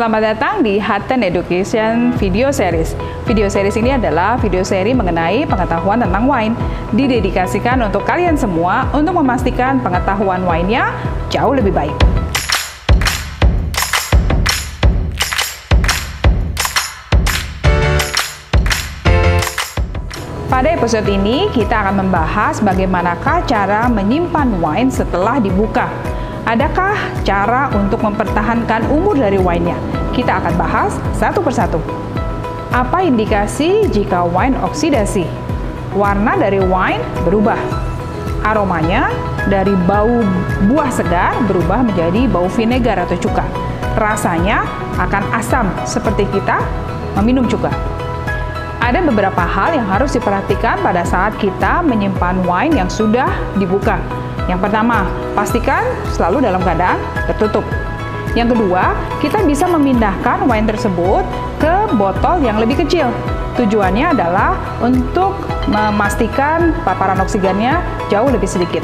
Selamat datang di Hutton Education Video Series. Video series ini adalah video seri mengenai pengetahuan tentang wine. Didedikasikan untuk kalian semua untuk memastikan pengetahuan wine-nya jauh lebih baik. Pada episode ini, kita akan membahas bagaimanakah cara menyimpan wine setelah dibuka. Adakah cara untuk mempertahankan umur dari wine-nya? Kita akan bahas satu persatu. Apa indikasi jika wine oksidasi? Warna dari wine berubah. Aromanya dari bau buah segar berubah menjadi bau vinegar atau cuka. Rasanya akan asam seperti kita meminum cuka. Ada beberapa hal yang harus diperhatikan pada saat kita menyimpan wine yang sudah dibuka. Yang pertama, pastikan selalu dalam keadaan tertutup. Yang kedua, kita bisa memindahkan wine tersebut ke botol yang lebih kecil. Tujuannya adalah untuk memastikan paparan oksigennya jauh lebih sedikit.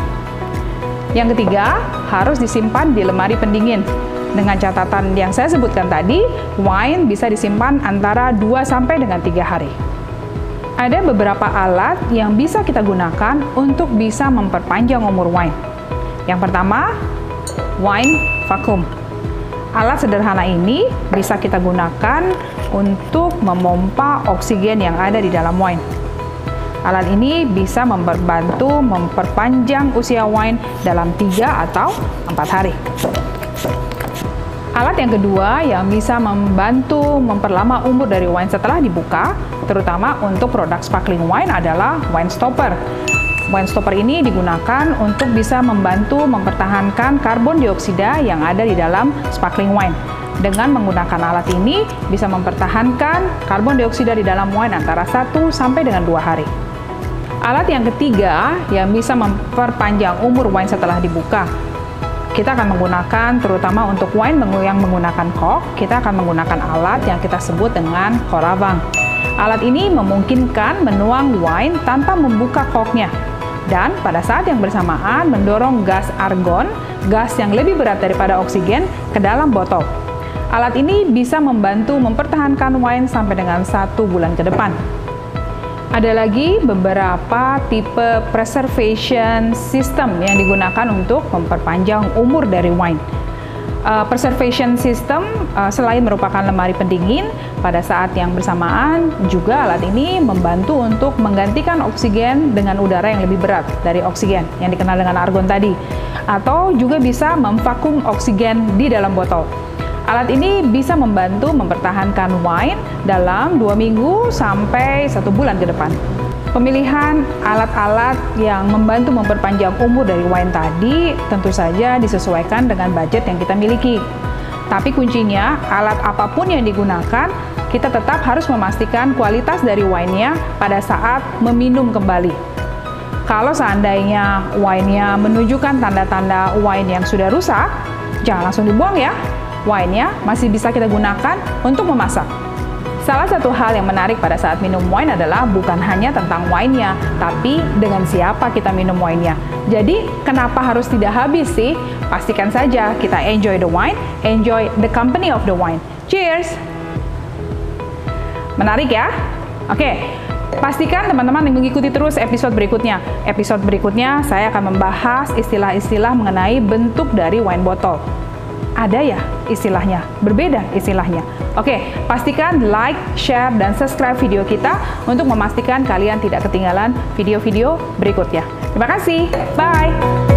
Yang ketiga, harus disimpan di lemari pendingin. Dengan catatan yang saya sebutkan tadi, wine bisa disimpan antara 2 sampai dengan 3 hari. Ada beberapa alat yang bisa kita gunakan untuk bisa memperpanjang umur wine. Yang pertama, wine vacuum. Alat sederhana ini bisa kita gunakan untuk memompa oksigen yang ada di dalam wine. Alat ini bisa membantu memperpanjang usia wine dalam 3 atau 4 hari. Alat yang kedua yang bisa membantu memperlama umur dari wine setelah dibuka, terutama untuk produk sparkling wine adalah wine stopper. Wine stopper ini digunakan untuk bisa membantu mempertahankan karbon dioksida yang ada di dalam sparkling wine. Dengan menggunakan alat ini bisa mempertahankan karbon dioksida di dalam wine antara 1 sampai dengan 2 hari. Alat yang ketiga yang bisa memperpanjang umur wine setelah dibuka kita akan menggunakan terutama untuk wine yang menggunakan kok, kita akan menggunakan alat yang kita sebut dengan koravang. Alat ini memungkinkan menuang wine tanpa membuka koknya dan pada saat yang bersamaan mendorong gas argon, gas yang lebih berat daripada oksigen, ke dalam botol. Alat ini bisa membantu mempertahankan wine sampai dengan satu bulan ke depan. Ada lagi beberapa tipe preservation system yang digunakan untuk memperpanjang umur dari wine. Uh, preservation system uh, selain merupakan lemari pendingin, pada saat yang bersamaan juga alat ini membantu untuk menggantikan oksigen dengan udara yang lebih berat dari oksigen yang dikenal dengan argon tadi, atau juga bisa memvakum oksigen di dalam botol. Alat ini bisa membantu mempertahankan wine dalam dua minggu sampai satu bulan ke depan. Pemilihan alat-alat yang membantu memperpanjang umur dari wine tadi tentu saja disesuaikan dengan budget yang kita miliki. Tapi kuncinya, alat apa pun yang digunakan, kita tetap harus memastikan kualitas dari wine-nya pada saat meminum kembali. Kalau seandainya wine-nya menunjukkan tanda-tanda wine yang sudah rusak, jangan langsung dibuang ya wine-nya masih bisa kita gunakan untuk memasak. Salah satu hal yang menarik pada saat minum wine adalah bukan hanya tentang wine-nya, tapi dengan siapa kita minum wine-nya. Jadi, kenapa harus tidak habis sih? Pastikan saja kita enjoy the wine, enjoy the company of the wine. Cheers! Menarik ya? Oke, Pastikan teman-teman mengikuti terus episode berikutnya. Episode berikutnya saya akan membahas istilah-istilah mengenai bentuk dari wine bottle ada ya istilahnya, berbeda istilahnya. Oke, pastikan like, share, dan subscribe video kita untuk memastikan kalian tidak ketinggalan video-video berikutnya. Terima kasih, bye!